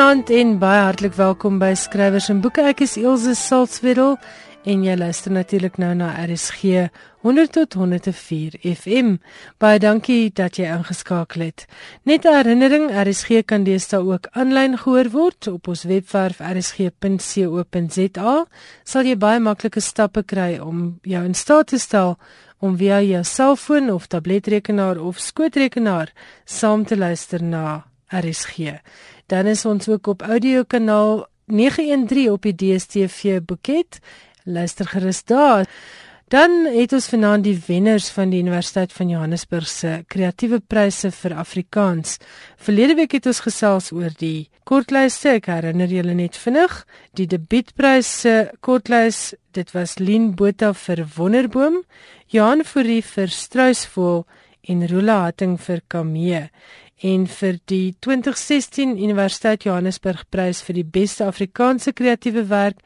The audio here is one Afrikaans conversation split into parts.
Goeienaand en baie hartlik welkom by Skrywers en Boeke. Ek is Elsje Salzwetel en jy luister natuurlik nou na RSG 100 tot 104 FM. Baie dankie dat jy ingeskakel het. Net 'n herinnering, RSG kan deesdae ook aanlyn gehoor word op ons webwerf rsg.co.za. Sal jy baie maklike stappe kry om jou in staat te stel om via jou selfoon of tabletrekenaar of skootrekenaar saam te luister na RSG. Dan is ons ook op audiokanaal 913 op die DStv boeket. Luister gerus daar. Dan het ons vanaand die wenners van die Universiteit van Johannesburg se kreatiewe pryse vir Afrikaans. Verlede week het ons gesels oor die kortlyste. Ek herinner julle net vinnig, die debuutprys se kortlys, dit was Lien Botha vir Wonderboom, Johan Fourie vir Struisvoël en Rula Hatting vir Kamee en vir die 2016 Universiteit Johannesburg prys vir die beste Afrikaanse kreatiewe werk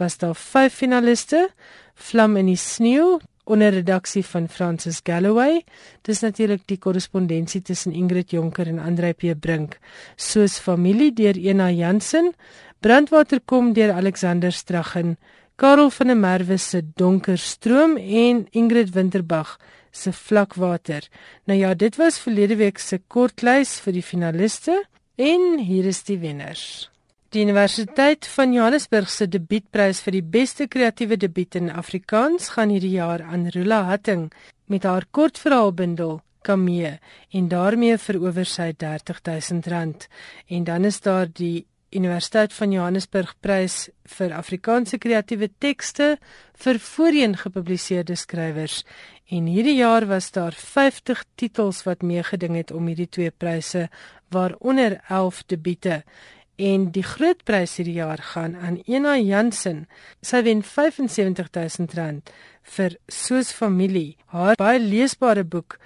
was daar 5 finaliste: Vlam in die sneeu onder redaksie van Francis Galloway. Dis natuurlik die korrespondensie tussen Ingrid Jonker en Andre P Brink, soos familie deur Ena Jansen, Brandwater kom deur Alexander Straggen, Karel van der Merwe se Donker stroom en Ingrid Winterbag se vlakwater. Nou ja, dit was verlede week se kortlys vir die finaliste en hier is die wenners. Die Universiteit van Johannesburg se debuutprys vir die beste kreatiewe debuut in Afrikaans gaan hierdie jaar aan Rula Hatting met haar kortverhaalbundel Kamee en daarmee verower sy R30000 en dan is daar die Universiteit van Johannesburg prys vir Afrikaanse kreatiewe tekste vir voorheen gepubliseerde skrywers En hierdie jaar was daar 50 titels wat meegeding het om hierdie twee pryse waaronder 11 debiete. En die groot prys hierdie jaar gaan aan Ena Jansen. Sy wen R75000 vir Soos familie, haar baie leesbare boek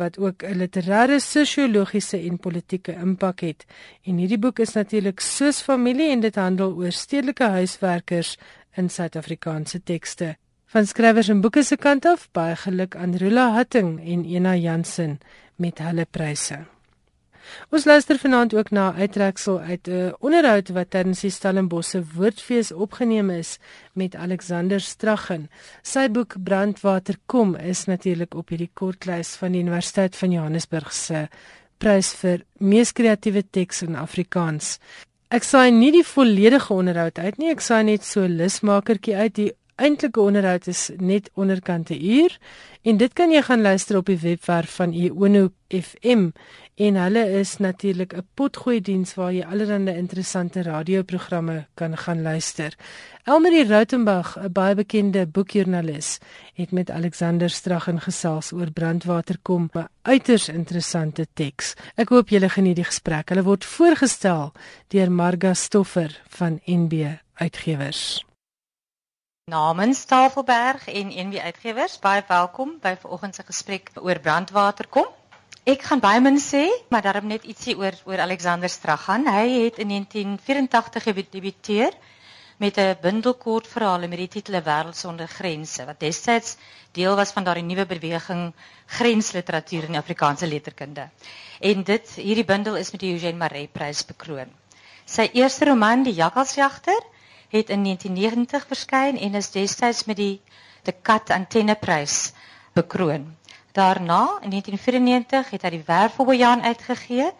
wat ook 'n literêre, sosiologiese en politieke impak het. En hierdie boek is natuurlik Soos familie en dit handel oor stedelike huiswerkers in Suid-Afrikaanse tekste. Van skrywers en boeke se kant af, baie geluk aan Rula Hatting en Ena Jansen met hulle pryse. Ons luister vanaand ook na uittreksel uit 'n onderhoud wat tydens die Stellenbosse Woordfees opgeneem is met Alexander Straggen. Sy boek Brandwater kom is natuurlik op hierdie kortlys van die Universiteit van Johannesburg se prys vir mees kreatiewe teks in Afrikaans. Ek saai nie die volledige onderhoud uit nie, ek saai net so 'n lusmakertjie uit die eintlike onderhoud is net onderkant 'n uur en dit kan jy gaan luister op die webwerf van Iono FM en hulle is natuurlik 'n potgooi diens waar jy allerlei interessante radioprogramme kan gaan luister. Elmarie Rautenbach, 'n baie bekende boekjoernalis, het met Alexander Straggen gesels oor brandwater kom, 'n uiters interessante teks. Ek hoop julle geniet die gesprek. Hulle word voorgestel deur Marga Stoffer van NB Uitgewers. Namens Tafelberg en NB Uitgewers, baie welkom by vanoggend se gesprek oor brandwater kom. Ek gaan baie min sê, maar daarom net ietsie oor oor Alexander Straghan. Hy het in 1984 gedebuteer met 'n bundel kortverhale met die titel Wêreld sonder grense wat destyds deel was van daardie nuwe beweging grensliteratuur in Afrikaanse letterkunde. En dit hierdie bundel is met die Eugene Maree Prys bekroon. Sy eerste roman, Die Jakkalsjagter, het in 1990 verskyn en is destyds met die De Kat Antenneprys bekroon. Daarna in 1994 het hy die Wervelbojaan uitgegee.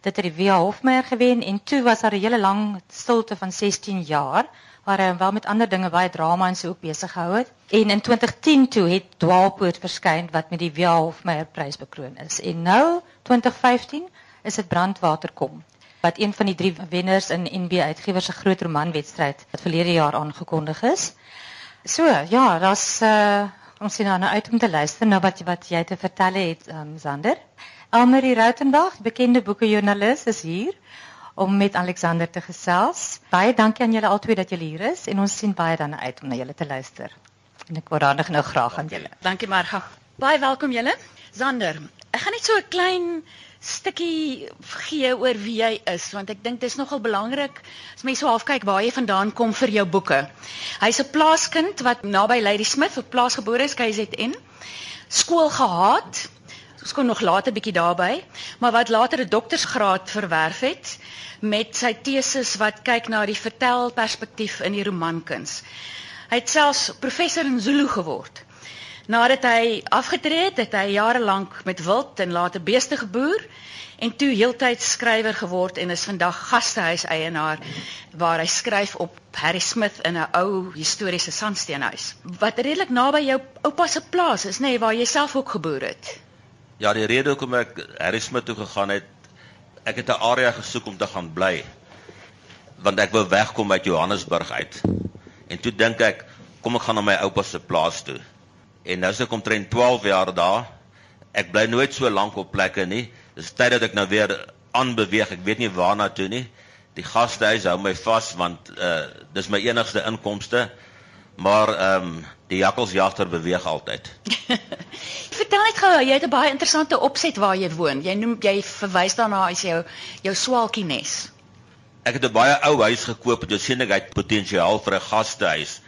Dit het die W.H. Hofmeyer gewen en toe was daar 'n hele lang stilte van 16 jaar waar hy wel met ander dinge baie drama en so ook besig gehou het. En in 2010 toe het Dwaalpoort verskyn wat met die W.H. Hofmeyer prys bekroon is. En nou 2015 is dit Brandwater kom wat een van die drie wenners in NB Uitgewers se groot romanwedstryd wat verlede jaar aangekondig is. So, ja, daar's uh ons sien nou uit om te luister na wat wat jy te vertel het, um, Zander. Almarie Rautenbach, bekende boekejoernalis is hier om met Alexander te gesels. Baie dankie aan julle albei dat julle hier is en ons sien baie dan uit om na julle te luister. En ek wou dan nou graag aan julle. Dankie Marga. Baie welkom julle. Zander, ek gaan net so 'n klein stukkie gee oor wie jy is want ek dink dit is nogal belangrik as mense so half kyk waar jy vandaan kom vir jou boeke. Hy's 'n plaaskind wat naby Lady Smith op plaas gebore is, KZN. Skool gehaat, Ons kom nog later bietjie daarby, maar wat later 'n doktorsgraad verwerf het met sy teses wat kyk na die vertelperspektief in die romankuns. Hy het selfs professor in Zulu geword. Nadat hy afgetree het, het hy jare lank met wild en later beeste geboer en toe heeltyds skrywer geword en is vandag gastehuis eienaar waar hy skryf op Harry Smith in 'n ou historiese sandsteenhuis wat redelik naby jou oupa se plaas is nê nee, waar jy self ook geboer het. Ja, die rede hoekom ek Harry Smith toe gegaan het, ek het 'n area gesoek om te gaan bly want ek wou wegkom uit Johannesburg uit. En toe dink ek, kom ek gaan na my oupa se plaas toe. En nou is ek omtrent 12 jaar daar. Ek bly nooit so lank op plekke nie. Dis tyd dat ek nou weer aanbeweeg. Ek weet nie waarna toe nie. Die gastehuis hou my vas want uh dis my enigste inkomste. Maar ehm um, die jakkalsjagter beweeg altyd. Vertel net gou, jy het 'n baie interessante opset waar jy woon. Jy noem jy verwys daarna as jou jou swaalkie nes. Ek het 'n baie ou huis gekoop en dis sien ek het potensiaal vir 'n gastehuis.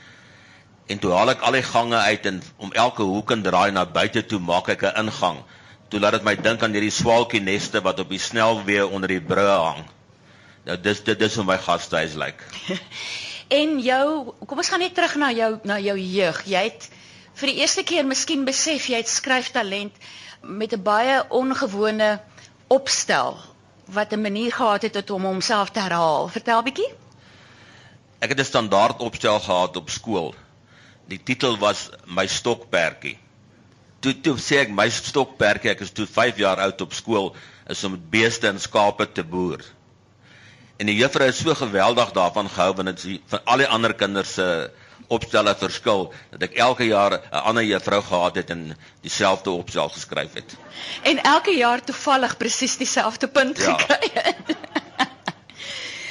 En toe haal ek al die gange uit en om elke hoek en draai na buite toe maak ek 'n ingang toe laat dit my dink aan hierdie swaalkie neste wat op die snelweë onder die brûe hang. Nou dis dit dis hoe my gastehuis lyk. en jou, kom ons gaan net terug na jou na jou jeug. Jy het vir die eerste keer miskien besef jy het skryftalent met 'n baie ongewone opstel wat 'n manier gehad het om homself te herhaal. Vertel bietjie. Ek het 'n standaard opstel gehad op skool. Die titel was My stokperdjie toe toe sê ek my stokperk ek is toe 5 jaar oud op skool is om beeste en skape te boer. En die juffrou het so geweldig daarvan gehou want dit van al die ander kinders se opstelle verskil dat ek elke jaar 'n ander juffrou gehad het en dieselfde opstel geskryf het. En elke jaar toevallig presies dieselfde punt ja. gekry het.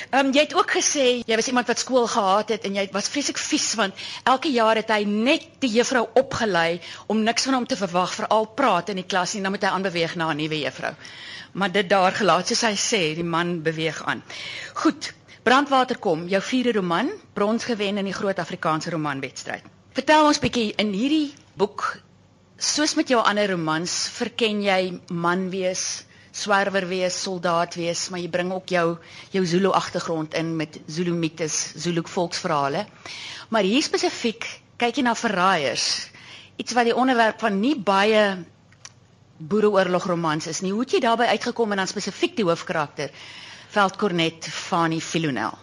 Ehm um, jy het ook gesê jy was iemand wat skool gehad het en jy was vreeslik vies want elke jaar het hy net die juffrou opgelei om niks van hom te verwag veral praat in die klas en dan moet hy aanbeweeg na 'n nuwe juffrou. Maar dit daar gelaat soos hy sê, die man beweeg aan. Goed. Brandwater kom, jou vierde roman, brons gewen in die groot Afrikaanse romanwedstryd. Vertel ons bietjie in hierdie boek soos met jou ander romans, verken jy man wees, swerwer wees, soldaat wees, maar jy bring ook jou jou Zulu agtergrond in met Zulu mites, Zulu volksverhale. Maar hier spesifiek kyk jy na verraaiers. Iets wat die onderwerp van nie baie boereoorlog romans is nie. Hoe het jy daarbey uitgekom en dan spesifiek die hoofkarakter Veldkornet Fani Filonel?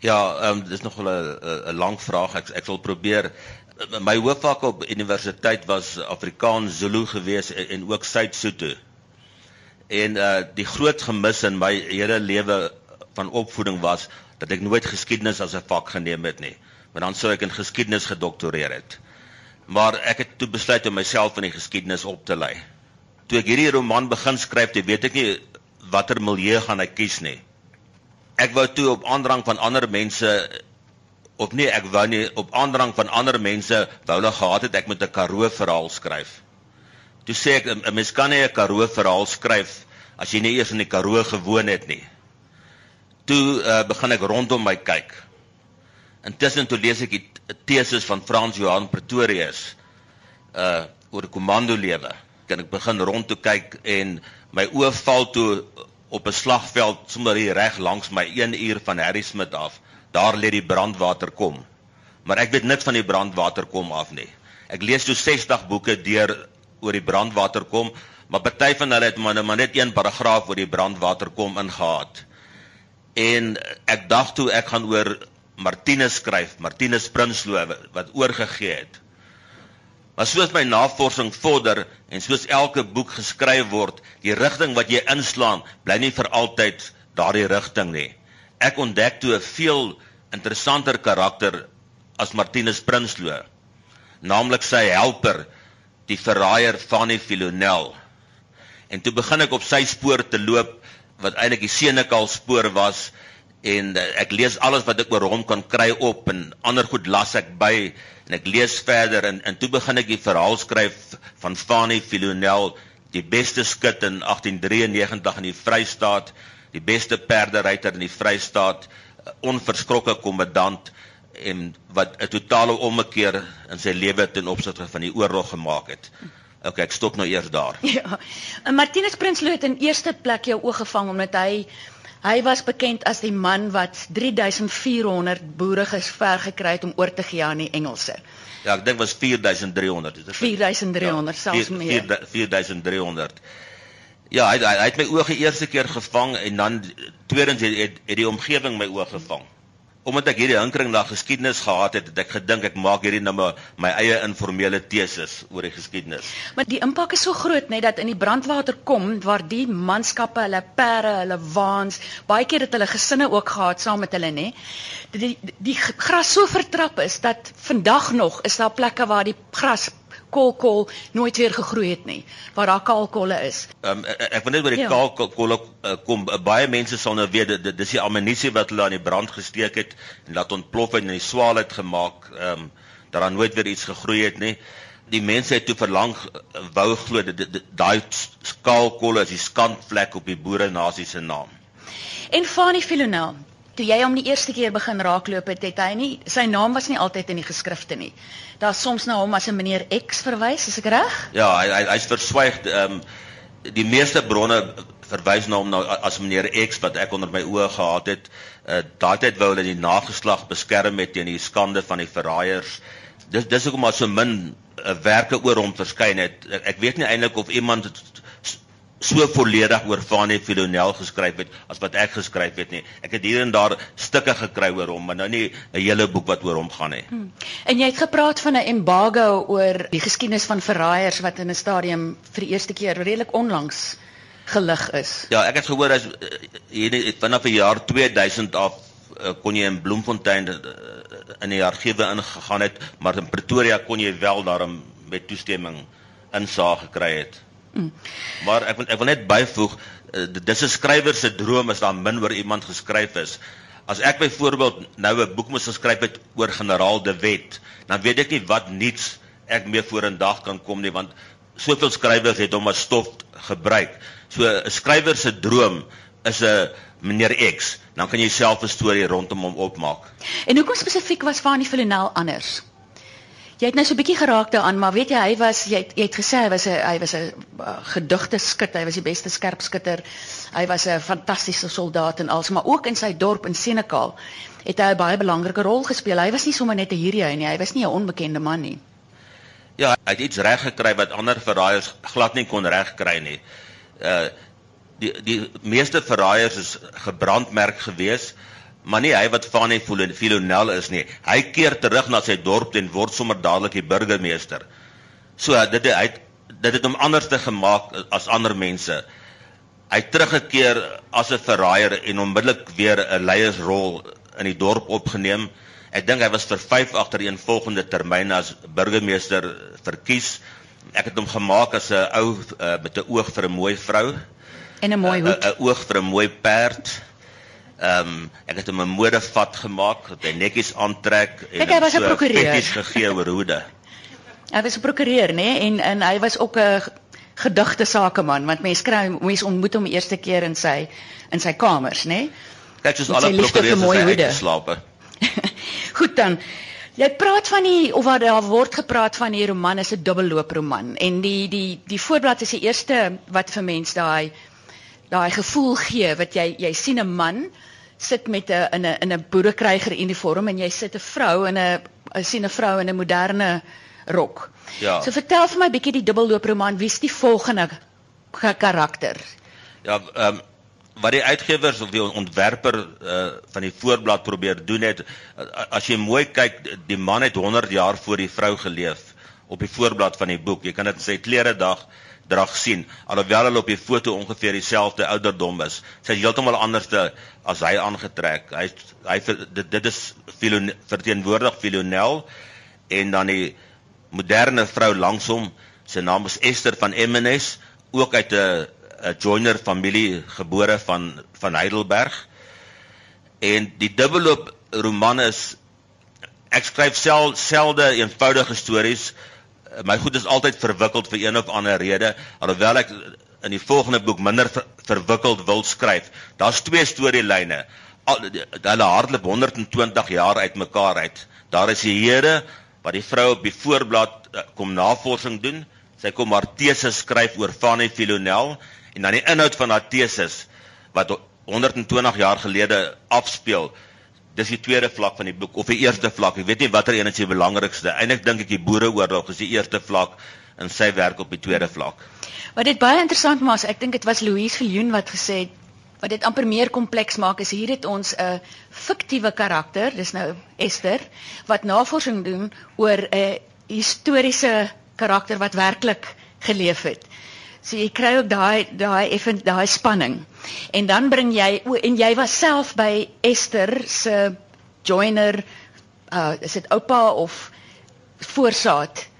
Ja, ehm um, dis nog 'n lang vraag. Ek ek sal probeer my hoofvak op universiteit was Afrikaans Zulu gewees en, en ook Suid-Sotho. En uh die groot gemis in my hele lewe van opvoeding was dat ek nooit geskiedenis as 'n vak geneem het nie. Maar dan sou ek in geskiedenis gedoktoreer het. Maar ek het toe besluit om myself in die geskiedenis op te lei. Toe ek hierdie roman begin skryf, toe weet ek nie watter milieu gaan ek kies nie. Ek wou toe op aandrang van ander mense of nee, ek wou nie op aandrang van ander mense wou hulle gehad het ek moet 'n Karoo verhaal skryf. Toe sê ek 'n mens kan nie 'n Karoo verhaal skryf as jy nie eers in die Karoo gewoon het nie. Toe uh, begin ek rondom my kyk. Intussen toe lees ek die teses van Frans Johan Pretorius uh oor die komando lewe. Kan ek begin rond toe kyk en my oë val toe op 'n slagveld sommer hier reg langs my 1 uur van Harry Smith af. Daar lê die brandwater kom. Maar ek weet niks van die brandwater kom af nie. Ek lees toe 60 boeke deur oor die brandwater kom, maar party van hulle het maar, maar net een paragraaf oor die brandwater kom ingehaat. En ek dacht toe ek gaan oor Martinus skryf, Martinus Prinsloo wat oorgegee het. Maar soos my navorsing vorder en soos elke boek geskryf word, die rigting wat jy inslaan, bly nie vir altyd daardie rigting nie. Ek ontdek toe 'n veel interessanter karakter as Martinus Prinsloo, naamlik sy helper die verraaier Fanny Filonel. En toe begin ek op sy spoor te loop wat eintlik die Senekal spoor was en uh, ek lees alles wat ek oor hom kan kry op en ander goed las ek by en ek lees verder en en toe begin ek die verhaal skryf van Fanny Filonel, die beste skut in 1893 in die Vrystaat, die beste perderyter in die Vrystaat, onverskrokke kommandant en wat 'n totale ommekeer in sy lewe ten opsigte van die oorlog gemaak het. Okay, ek stop nou eers daar. Ja. En Martinus Prinsloo het in eerste plek jou oog gevang omdat hy hy was bekend as die man wat 3400 boere gesver gekry het om oor te gee aan die Engelse. Ja, ek dink was 4300, is dit? 4300 ja, selfs meer. 4300. Ja, hy hy, hy het my oë eerste keer gevang en dan tweedens het, het, het die omgewing my oë gevang omdat ek hierdie hinkering na geskiedenis gehad het, het ek gedink ek maak hierdie nou my, my eie informele teses oor die geskiedenis. Maar die impak is so groot net dat in die brandwater kom waar die manskappe, hulle perde, hulle waans, baie keer het hulle gesinne ook gehad saam met hulle, nê. Die, die die gras so vertrap is dat vandag nog is daar plekke waar die gras kolkol nooit weer gegroei het nie waar daar kaalkolle is. Um, ek, ek wil net oor die ja. kaalkolle uh, kom uh, baie mense sal nou weet dit dis die ammunisie wat hulle aan die brand gesteek het en laat ontplof en in die swaal het gemaak ehm um, dat daar nooit weer iets gegroei het nie. Die mense het toe verlang uh, wou glo dat daai kaalkolle is die skandvlek op die boere nasie se naam. En Fanny Filonel, toe jy hom die eerste keer begin raakloop het, het hy nie sy naam was nie altyd in die geskrifte nie. Daar soms na hom as 'n meneer X verwys, is ek reg? Ja, hy hy's verswyg ehm um, die meeste bronne verwys na hom nou as meneer X wat ek onder my oë gehad het. Uh, Daai tyd wou hulle die nageslag beskerm met teen die skande van die verraaiers. Dis dis hoekom maar so min uh, werke oor hom verskyn het. Ek, ek weet nie eintlik of iemand so volledig oor Fanie Filonel geskryf het as wat ek geskryf het nie. Ek het hier en daar stukke gekry oor hom, maar nou nie 'n hele boek wat oor hom gaan nie. Hmm. En jy het gepraat van 'n embargo oor die geskiedenis van verraaiers wat in 'n stadium vir die eerste keer redelik onlangs gelig is. Ja, ek het gehoor as eh, hier vanaf die jaar 2000 af eh, kon jy in Bloemfontein eh, in die argiewe ingegaan het, maar in Pretoria kon jy wel daarom met toestemming insaag gekry het. Mm. Maar ek wil ek wil net byvoeg uh, dis 'n skrywer se droom as daar min oor iemand geskryf is. As ek byvoorbeeld nou 'n boek moes geskryf het oor generaal De Wet, dan weet ek nie wat nuuts ek mee vorendag kan kom nie want soveel skrywers het hom as stof gebruik. So 'n skrywer se droom is 'n meneer X, dan kan jy self 'n storie rondom hom opmaak. En hoekom spesifiek was Fanny Villanelle anders? Jy het nou so 'n bietjie geraak daaraan, maar weet jy hy was jy het, jy het gesê hy was 'n hy was 'n uh, gedigte skut, hy was die beste skerpskutter. Hy was 'n fantastiese soldaat en als maar ook in sy dorp in Senekal het hy 'n baie belangrike rol gespeel. Hy was nie sommer net 'n hierdie nie, hy was nie 'n onbekende man nie. Ja, hy het iets reg gekry wat ander verraaiers glad nie kon regkry nie. Uh die die meeste verraaiers is gebrandmerk geweest maar nie hy wat van die Filonel is nie. Hy keer terug na sy dorp en word sommer dadelik die burgemeester. So dit hy dit het hom anders te gemaak as ander mense. Hy teruggekeer as 'n verraaier en onmiddellik weer 'n leiersrol in die dorp opgeneem. Ek dink hy was vir 5 agtereen volgende termyne as burgemeester verkies. Ek het hom gemaak as 'n ou uh, met 'n oog vir 'n mooi vrou en 'n mooi hoed. 'n oog vir 'n mooi perd. Ehm um, ek het hom 'n modevat gemaak, dat hy netjies aantrek en Kijk, hy was 'n so prokureur netjies gegee oor hoede. Hy was 'n prokureur, nê, nee? en en hy was ook 'n gedigte sakeman, want mense kry mense ontmoet hom eerste keer in sy in sy kamers, nê? Nee? Kyk, soos alle prokureurs het geslaap. Goed dan. Jy praat van die of wat daar word gepraat van die roman is 'n dubbelloop roman en die die die voorblad is die eerste wat vir mense daai daai gevoel gee wat jy jy sien 'n man sit met 'n in 'n in 'n boerekryger uniform en jy sit 'n vrou in 'n sien 'n vrou in 'n moderne rok. Ja. So vertel vir my bietjie die dubbellooproman, wie's die volgende karakter? Ja, ehm um, wat die uitgewers of die ontwerper uh, van die voorblad probeer doen het as jy mooi kyk, die man het 100 jaar voor die vrou geleef op die voorblad van die boek. Jy kan dit sê klere dag drag sien alhoewel hulle op die foto ongeveer dieselfde ouderdom is. Sy is heeltemal anders te as hy aangetrek. Hy hy dit, dit is Filon verteenwoordig Filonel en dan die moderne vrou langs hom. Sy naam is Esther van Emmenes, ook uit 'n 'n joiner familie gebore van van Heidelberg. En die dubbelloop roman is ek skryf sel, selde eenvoudige stories my goed is altyd verwikkeld vir een of ander rede alhoewel ek in die volgende boek minder ver, verwikkeld wil skryf. Daar's twee storielyne. Hulle hardloop 120 jaar uitmekaar uit. Daar is die Here wat die vrou op die voorblad eh, kom navorsing doen. Sy kom haar teses skryf oor Fanny Filonel en dan die inhoud van haar teses wat 120 jaar gelede afspeel. Dis die tweede vlak van die boek of die eerste vlak. Ek weet nie watter een is die belangrikste. Eindelik dink ek die Boereoorlog is die eerste vlak en sy werk op die tweede vlak. Wat dit baie interessant maak, ek dink dit was Louise Viljoen wat gesê het wat dit amper meer kompleks maak is hier het ons 'n fiktiewe karakter, dis nou Esther, wat navorsing doen oor 'n historiese karakter wat werklik geleef het. So jy kry ook daai daai effen daai spanning. En dan bring jy o en jy was self by Esther se joiner uh is dit oupa of voorsaat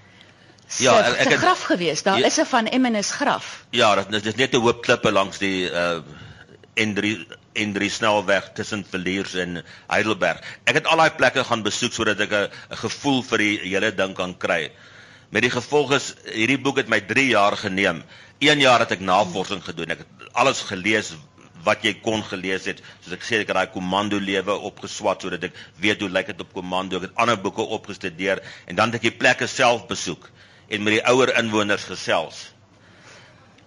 Ja, ek ek het graf gewees. Daar ja, is 'n van Emmenus graf. Ja, dit is net 'n hoop klippe langs die uh N3 N3 snelweg tussen Villiers en Heidelberg. Ek het al daai plekke gaan besoek sodat ek 'n gevoel vir die hele ding kan kry. Met die gevolg is hierdie boek het my 3 jaar geneem. 1 jaar het ek navorsing gedoen. Ek het alles gelees wat jy kon gelees het. Soos ek sê ek het daai komando lewe opgeswat sodat ek weet hoe lyk dit op komando. Ek het ander boeke opgestudeer en dan het ek die plekke self besoek en met die ouer inwoners gesels.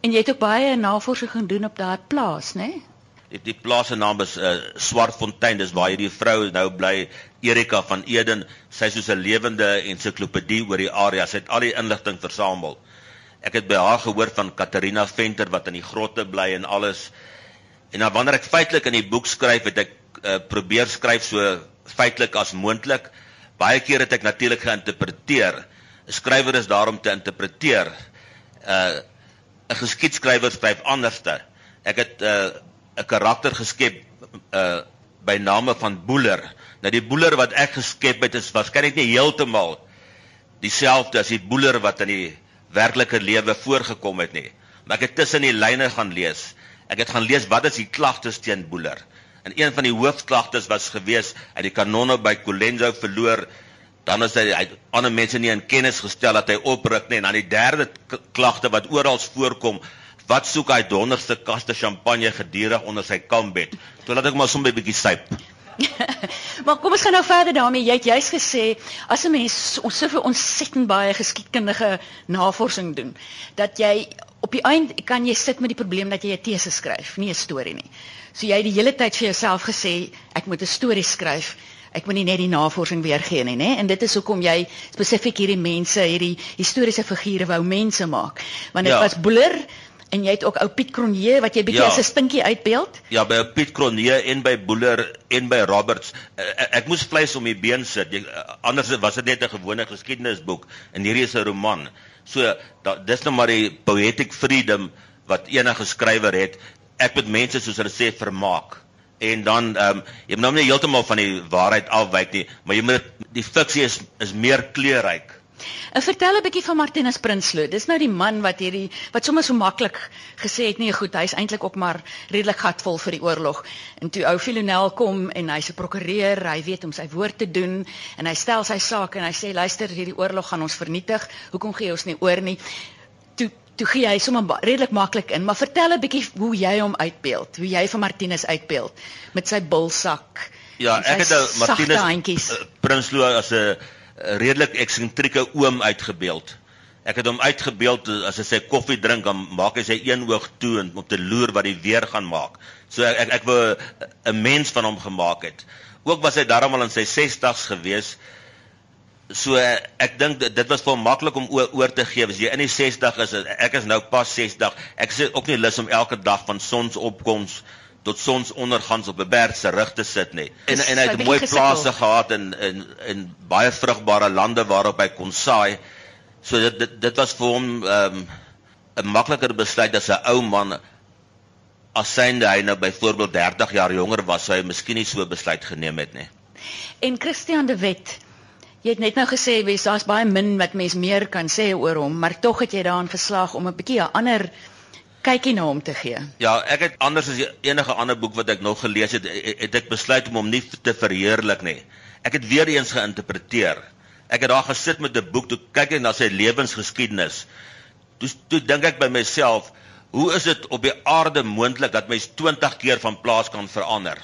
En jy het ook baie navorsing gedoen op daai plaas, né? Nee? Die, die plaas se naam is uh, Swartfontein. Dis waar hierdie vrou nou bly, Erika van Eden. Sy is soos 'n lewende ensiklopedie oor die area. Sy het al die inligting versamel. Ek het by haar gehoor van Katarina Venter wat in die grotte bly en alles. En dan wanneer ek feitelik in die boek skryf, het ek uh, probeer skryf so feitelik as moontlik. Baie keer het ek natuurlik geïnterpreteer. 'n skrywer is daar om te interpreteer. Uh 'n geskiedskrywer skryf anderste. Ek het uh 'n karakter geskep uh by name van Boeler. Nou die Boeler wat ek geskep het is waarskynlik nie heeltemal dieselfde as die Boeler wat in die werklike lewe voorgekom het nie. Maar ek het tussen die lyne gaan lees. Ek het gaan lees wat is die klagtes teen Boeler. En een van die hoofklagtes was gewees uit die kanonne by Colenso verloor dan is hy hy ander mense nie in kennis gestel dat hy opruk nie en dan die derde klagte wat oral voorkom wat soek hy donderste kaste champagne gedurig onder sy kambed so laat ek maar sommer 'n bietjie syp maar kom ons gaan nou verder daarmee jy het juist gesê as 'n mens ons soveel ontsettend baie geskiedkundige navorsing doen dat jy op die eind kan jy sit met die probleem dat jy 'n tese skryf nie 'n storie nie so jy het die hele tyd vir jouself gesê ek moet 'n storie skryf ek moet nie net die navorsing weergee nie, nê? En dit is hoekom jy spesifiek hierdie mense, hierdie historiese figure wou mense maak. Want dit ja. was Boeler en jy het ook ou Piet Cronje wat jy bietjie ja. as 'n stinkie uitbeeld? Ja, by Piet Cronje en by Boeler en by Roberts. Ek, eh, eh, ek moes vleis om die been sit. Jy, eh, anders was dit net 'n gewone geskiedenisboek en hierdie is 'n roman. So da, dis nou maar die poetic freedom wat enige skrywer het. Ek moet mense soos hulle sê vermaak en dan ehm um, jy moet nou nie heeltemal van die waarheid afwyk nie, maar jy moet die fiksie is is meer kleurryk. En vertel 'n bietjie van Martinus Prinsloo. Dis nou die man wat hierdie wat sommer so maklik gesê het nee, goed, hy's eintlik ook maar redelik gatvol vir die oorlog. En toe ou Filonel kom en hy's 'n prokureur, hy weet om sy woord te doen en hy stel sy saak en hy sê luister, hierdie oorlog gaan ons vernietig. Hoekom gee ons nie oor nie? toe gee hy sommer redelik maklik in, maar vertel 'n bietjie hoe jy hom uitbeeld, hoe jy van Martinus uitbeeld met sy bulsak. Ja, ek het nou Martinus uh, Prinsloo as 'n redelik eksentrieke oom uitgebeeld. Ek het hom uitgebeeld as hy sy koffie drink dan maak hy sy een oog toe en om te loer wat hy weer gaan maak. So ek ek, ek wou 'n mens van hom gemaak het. Ook was hy darmal in sy 60's gewees so ek dink dit was vir maklik om oor, oor te gee as jy in die 60 is ek is nou pas 60 ek sê ook nie lus om elke dag van sonsopkoms tot sonsondergangs op 'n berg se rug te sit nie en en hy het mooi plase gehad in in in baie vrugbare lande waarop hy kon saai. So dit dit, dit was vir hom um, 'n makliker besluit as 'n ou man. As synde hy nou byvoorbeeld 30 jaar jonger was sou hy miskien nie so besluit geneem het nie. En Christian de Wet Jy het net nou gesê wes daar's baie min wat mens meer kan sê oor hom, maar tog het jy daarin geslaag om 'n bietjie 'n ander kykie na hom te gee. Ja, ek het anders as enige ander boek wat ek nog gelees het, het ek besluit om hom nie te verheerlik nie. Ek het weer eens geïnterpreteer. Ek het daar gesit met 'n boek toe kyk ek na sy lewensgeskiedenis. Toe toe dink ek by myself, hoe is dit op die aarde moontlik dat mens 20 keer van plaas kan verander?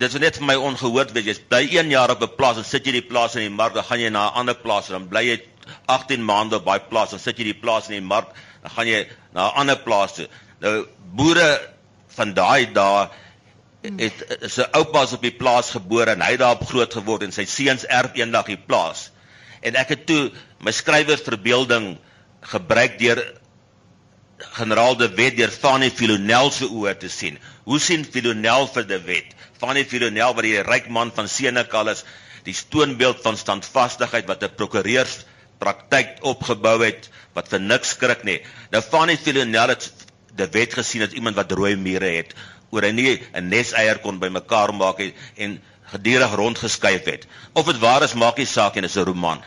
dit is net vir my ongehoord weet jy bly 1 jaar op 'n plaas en sit jy die plaas in die mark dan gaan jy na 'n ander plaas en dan bly jy 18 maande daai plaas, dan sit jy die plaas in die mark, dan gaan jy na 'n ander plaas toe. Nou boere van daai dae het sy oupa's op die plaas gebore en hy daarop groot geword en sy seuns erf eendag die plaas. En ek het toe my skrywersverbeelding gebruik deur generaal De Wet deur Fanny Filonel se oë te sien. Hoe sien Filonel vir De Wet? Fanny Filonel wat die ryk man van Senekal is, die stoonbeeld van standvastigheid wat 'n prokureurs praktyk opgebou het wat vir niks skrik nie. Nou Fanny Filonel het De Wet gesien as iemand wat rooi mure het, oor hy nie 'n neseier kon bymekaar maak het en gedurig rondgeskuif het. Of dit waar is, maak nie saak en is 'n roman.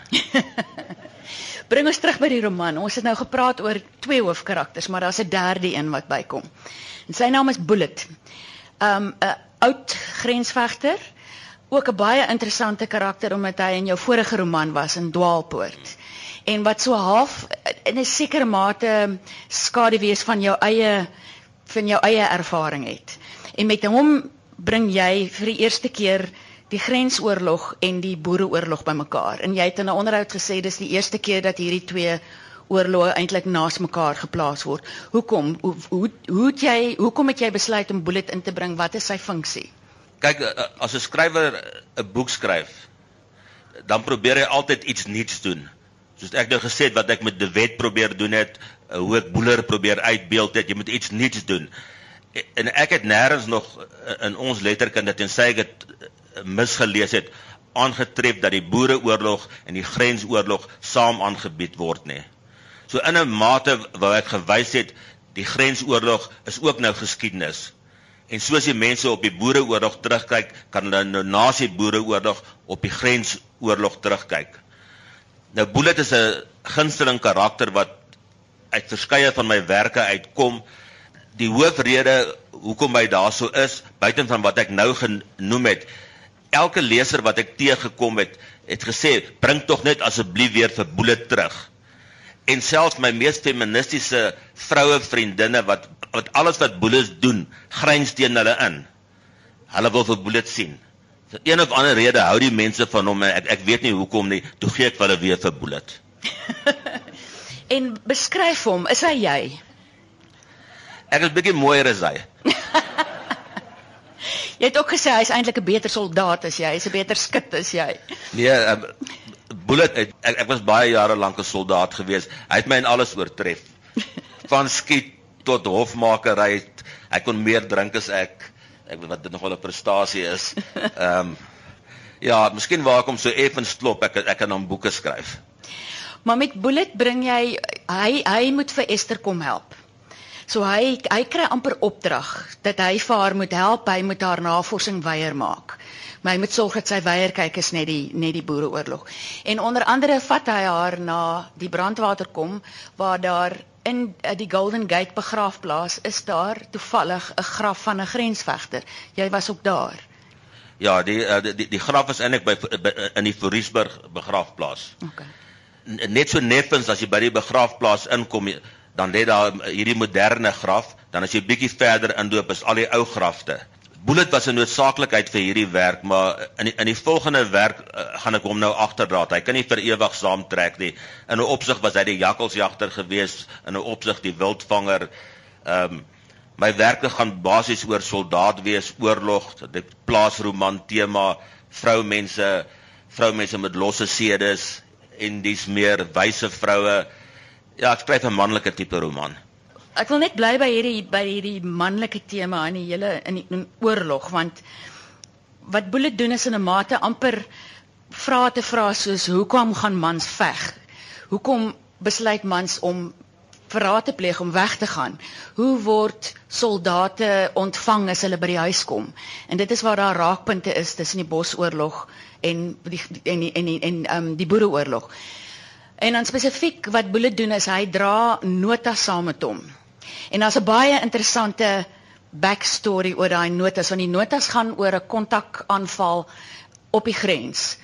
Bring ons terug by die roman. Ons het nou gepraat oor twee hoofkarakters, maar daar's 'n derde een wat bykom. En sy naam is Bullet. Um 'n oud grensvegter, ook 'n baie interessante karakter omdat hy in jou vorige roman was in Dwaalpoort. En wat so half in 'n sekere mate skade wees van jou eie van jou eie ervaring het. En met hom bring jy vir die eerste keer die grensoorlog en die boereoorlog bymekaar. En jy het in 'n onderhoud gesê dis die eerste keer dat hierdie twee oorloë eintlik naas mekaar geplaas word. Hoekom? Hoe hoe hoe het jy hoekom het jy besluit om Bullet in te bring? Wat is sy funksie? Kyk, eh, eh, as 'n skrywer 'n boek skryf, dan probeer hy altyd iets nuuts doen. Soos ek nou gesê het wat ek met De Wet probeer doen het, eh, hoe ek Boeler probeer uitbeeld het, jy moet iets nuuts doen. En ek het nêrens nog in ons letterkunde tensy ek dit misgelees het aangetref dat die boereoorlog en die grensoorlog saam aangebied word nê. So in 'n mate wou ek gewys het die grensoorlog is ook nou geskiedenis. En soos die mense op die boereoorlog terugkyk, kan hulle nou na die boereoorlog op die grensoorlog terugkyk. Nou Bullet is 'n gunsteling karakter wat uit verskeie van my werke uitkom. Die hoofrede hoekom hy daarso is, buiten van wat ek nou genoem het, elke leser wat ek teëgekom het, het gesê, "Bring tog net asseblief weer vir Boele terug." En selfs my mees feministiese vroue vriendinne wat wat alles wat Boele doen, gryns teen hulle in. Hulle wil vir Boele sien. Vir een of ander rede hou die mense van hom en ek ek weet nie hoekom nie. Toe gee ek hulle weer vir Boele. en beskryf hom, is hy jy? Ek is bietjie mooier as hy. Jy het ook gesê hy's eintlik 'n beter soldaat as jy, hy's 'n beter skut as jy. Nee, um, Bullet ek, ek ek was baie jare lank 'n soldaat gewees. Hy het my in alles oortref. Van skiet tot hofmakery. Hy kon meer drink as ek. Ek weet wat dit nogal 'n prestasie is. Ehm um, ja, miskien waar ek hom so effens klop, ek ek kan hom boeke skryf. Maar met Bullet bring jy hy hy moet vir Esther kom help. So hy hy kry amper opdrag dat hy vir haar moet help, hy moet haar navorsing weier maak. Maar hy moet sorg dat sy weier kyk is net die net die boereoorlog. En onder andere vat hy haar na die brandwater kom waar daar in uh, die Golden Gate begraafplaas is daar toevallig 'n graf van 'n grensvegter. Jy was ook daar. Ja, die uh, die die graf is eintlik by, by in die Fouriesburg begraafplaas. Okay. Net so neffens as jy by die begraafplaas inkom, dan lê daar hierdie moderne graf, dan as jy bietjie verder inloop is al die ou grafte. Bullet was 'n noodsaaklikheid vir hierdie werk, maar in die, in die volgende werk uh, gaan ek hom nou agterdraat. Hy kan nie vir ewig saamtrek nie. In 'n opsig was hy die jakkalsjagter gewees, in 'n opsig die wildvanger. Ehm um, my werke gaan basies oor soldaat wees, oorlog, dit plaasroman tema, vroumense, vroumense met losse sedes en dis meer wyse vroue. Ja, ek skryf 'n manlike tipe roman. Ek wil net bly by hierdie by hierdie manlike tema in die hele in die in oorlog want wat Boele doen is in 'n mate amper vrae te vra soos hoekom gaan mans veg? Hoekom besluit mans om verraad te pleeg om weg te gaan? Hoe word soldate ontvang as hulle by die huis kom? En dit is waar daar raakpunte is tussen die Bosoorlog en die en die en die en ehm um, die Boereoorlog. En dan spesifiek wat Boele doen is hy dra notas saam met hom. En daar's 'n baie interessante backstory oor daai notas want die notas gaan oor 'n kontakaanval op die grens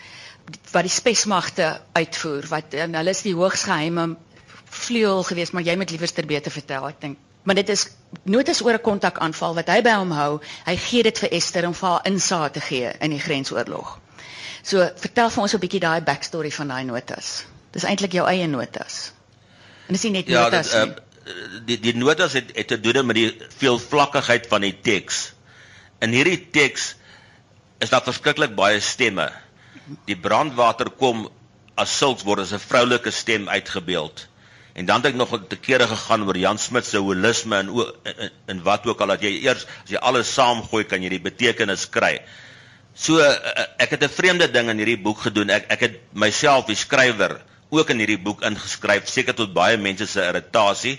wat die spesmagte uitvoer wat en hulle is die hoogs geheime vleuel geweest maar jy moet liewerster beter vertel ek dink. Maar dit is notas oor 'n kontakaanval wat hy by hom hou hy gee dit vir Esther om vir haar insaag te gee in die grensoorlog. So vertel vir ons 'n bietjie daai backstory van daai notas Dis eintlik jou eie notas. En dis nie net Ja, notas dit, nie. uh, die die notas het, het te doen met die veelvlakkigheid van die teks. In hierdie teks is daar verskriklik baie stemme. Die brandwater kom as sulks word as 'n vroulike stem uitgebeeld. En dan het ek nog te kere gegaan oor Jan Smit se holisme en en wat ook al dat jy eers as jy alles saamgooi kan jy die betekenis kry. So uh, ek het 'n vreemde ding in hierdie boek gedoen. Ek ek het myself die skrywer ook in hierdie boek ingeskryf, seker tot baie mense se irritasie.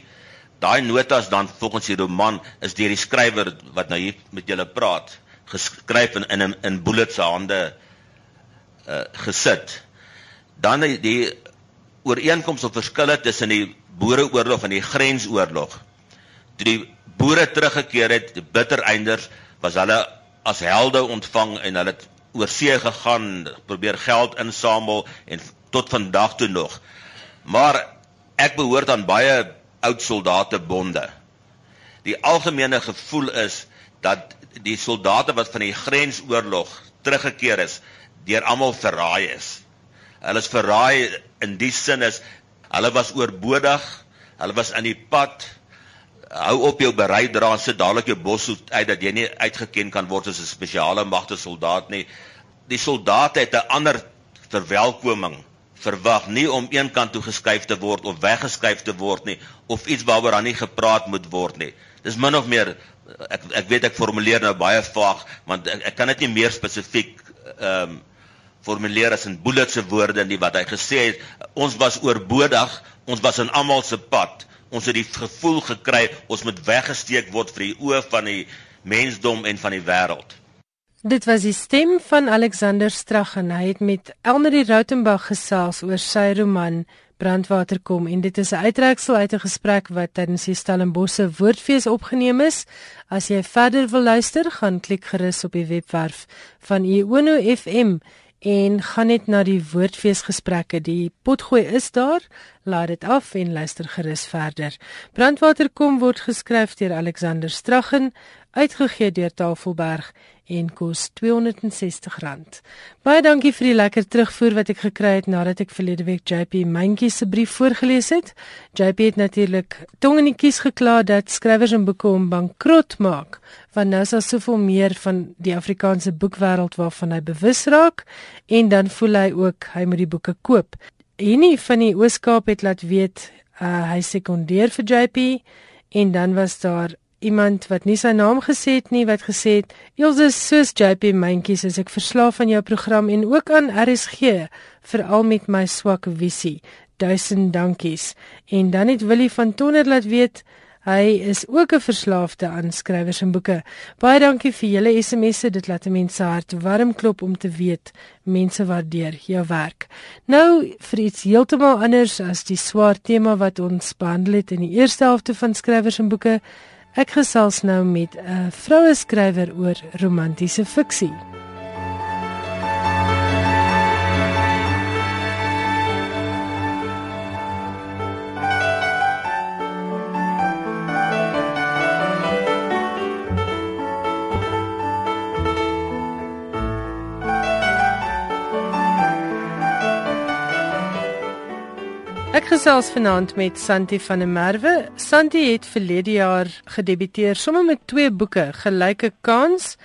Daai notas dan volgens die roman is deur die skrywer wat nou hier met julle praat, geskryf in in in Bullet se hande uh gesit. Dan die, die ooreenkomste of verskille tussen die Boereoorlog en die Grensoorlog. Toe die boere teruggekeer het, die bittereinders, was hulle as helde ontvang en hulle het oor see gegaan, probeer geld insamel en tot vandag toe nog. Maar ek behoort aan baie oud soldatebonde. Die algemene gevoel is dat die soldate wat van die grensoorlog teruggekeer is, deur almal verraai is. Hulle is verraai in die sin is hulle was oorbodig, hulle was in die pad. Hou op jou berei dra sit dadelik jou boshoed uit dat jy nie uitgeken kan word as 'n spesiale magte soldaat nie. Die soldate het 'n ander verwelkoming verwag nie om een kant toe geskuif te word of weggeskuif te word nie of iets waaroor dan nie gepraat moet word nie. Dis min of meer ek ek weet ek formuleer nou baie vaag want ek, ek kan dit nie meer spesifiek ehm um, formuleer as in Bullet se woorde nie wat hy gesê het ons was oorbodig, ons was in almal se pad. Ons het die gevoel gekry ons moet weggesteek word vir die oë van die mensdom en van die wêreld. Dit was die stem van Alexander Strag en hy het met Elmarie Rautenbach gesels oor sy roman Brandwater kom en dit is 'n uittreksel uit 'n gesprek wat tydens die Stellenbosse Woordfees opgeneem is. As jy verder wil luister, gaan klik gerus op die webwerf van Iono FM en gaan net na die woordfees gesprekke. Die potgooi is daar. Laat dit af en luister gerus verder. Brandwater kom word geskryf deur Alexander Straggen, uitgegee deur Tafelberg en kos R260. Baie dankie vir die lekker terugvoer wat ek gekry het nadat ek verlede week JP Mentjie se brief voorgeles het. JP het natuurlik tong in die kies gekla dat skrywers en boeke hom bankrot maak, want nou is daar soveel meer van die Afrikaanse boekwêreld waarvan hy bewus raak en dan voel hy ook hy moet die boeke koop. Henny van die Ooskaap het laat weet uh, hy sekondeer vir JP en dan was daar iemand wat nie sy naam gesê het nie wat gesê het Elsje soos JP Mentjies is ek verslaaf aan jou program en ook aan RSG veral met my swak visie. Duisend dankies. En dan het Willie van Tonner laat weet hy is ook 'n verslaafde aan skrywers en boeke. Baie dankie vir julle SMS'e dit laat 'n mens se hart warm klop om te weet mense waardeer jou werk. Nou vir iets heeltemal anders as die swaar tema wat ons behandel het in die eerste helfte van skrywers en boeke Ek gesels nou met 'n vroue skrywer oor romantiese fiksie. Gesels vanaand met Santi van der Merwe. Santi het verlede jaar gedebuteer sommer met twee boeke, Gelyke Kans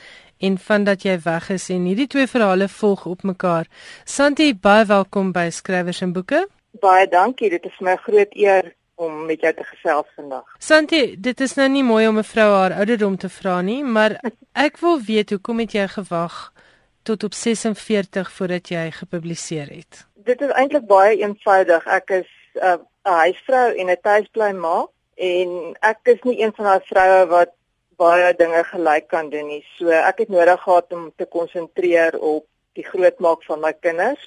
en Vandat jy weg is en hierdie twee verhale volg op mekaar. Santi, baie welkom by Skrywers en Boeke. Baie dankie. Dit is my groot eer om met jou te gesels vandag. Santi, dit is nou nie mooi om 'n vrou haar ouderdom te vra nie, maar ek wil weet hoekom het jy gewag tot op 46 voordat jy gepubliseer het? Dit is eintlik baie eenvoudig. Ek is uh, 'n huisvrou en 'n tuisbly ma en ek is nie een van daai vroue wat baie dinge gelyk kan doen nie. So ek het nodig gehad om te konsentreer op die grootmaak van my kinders.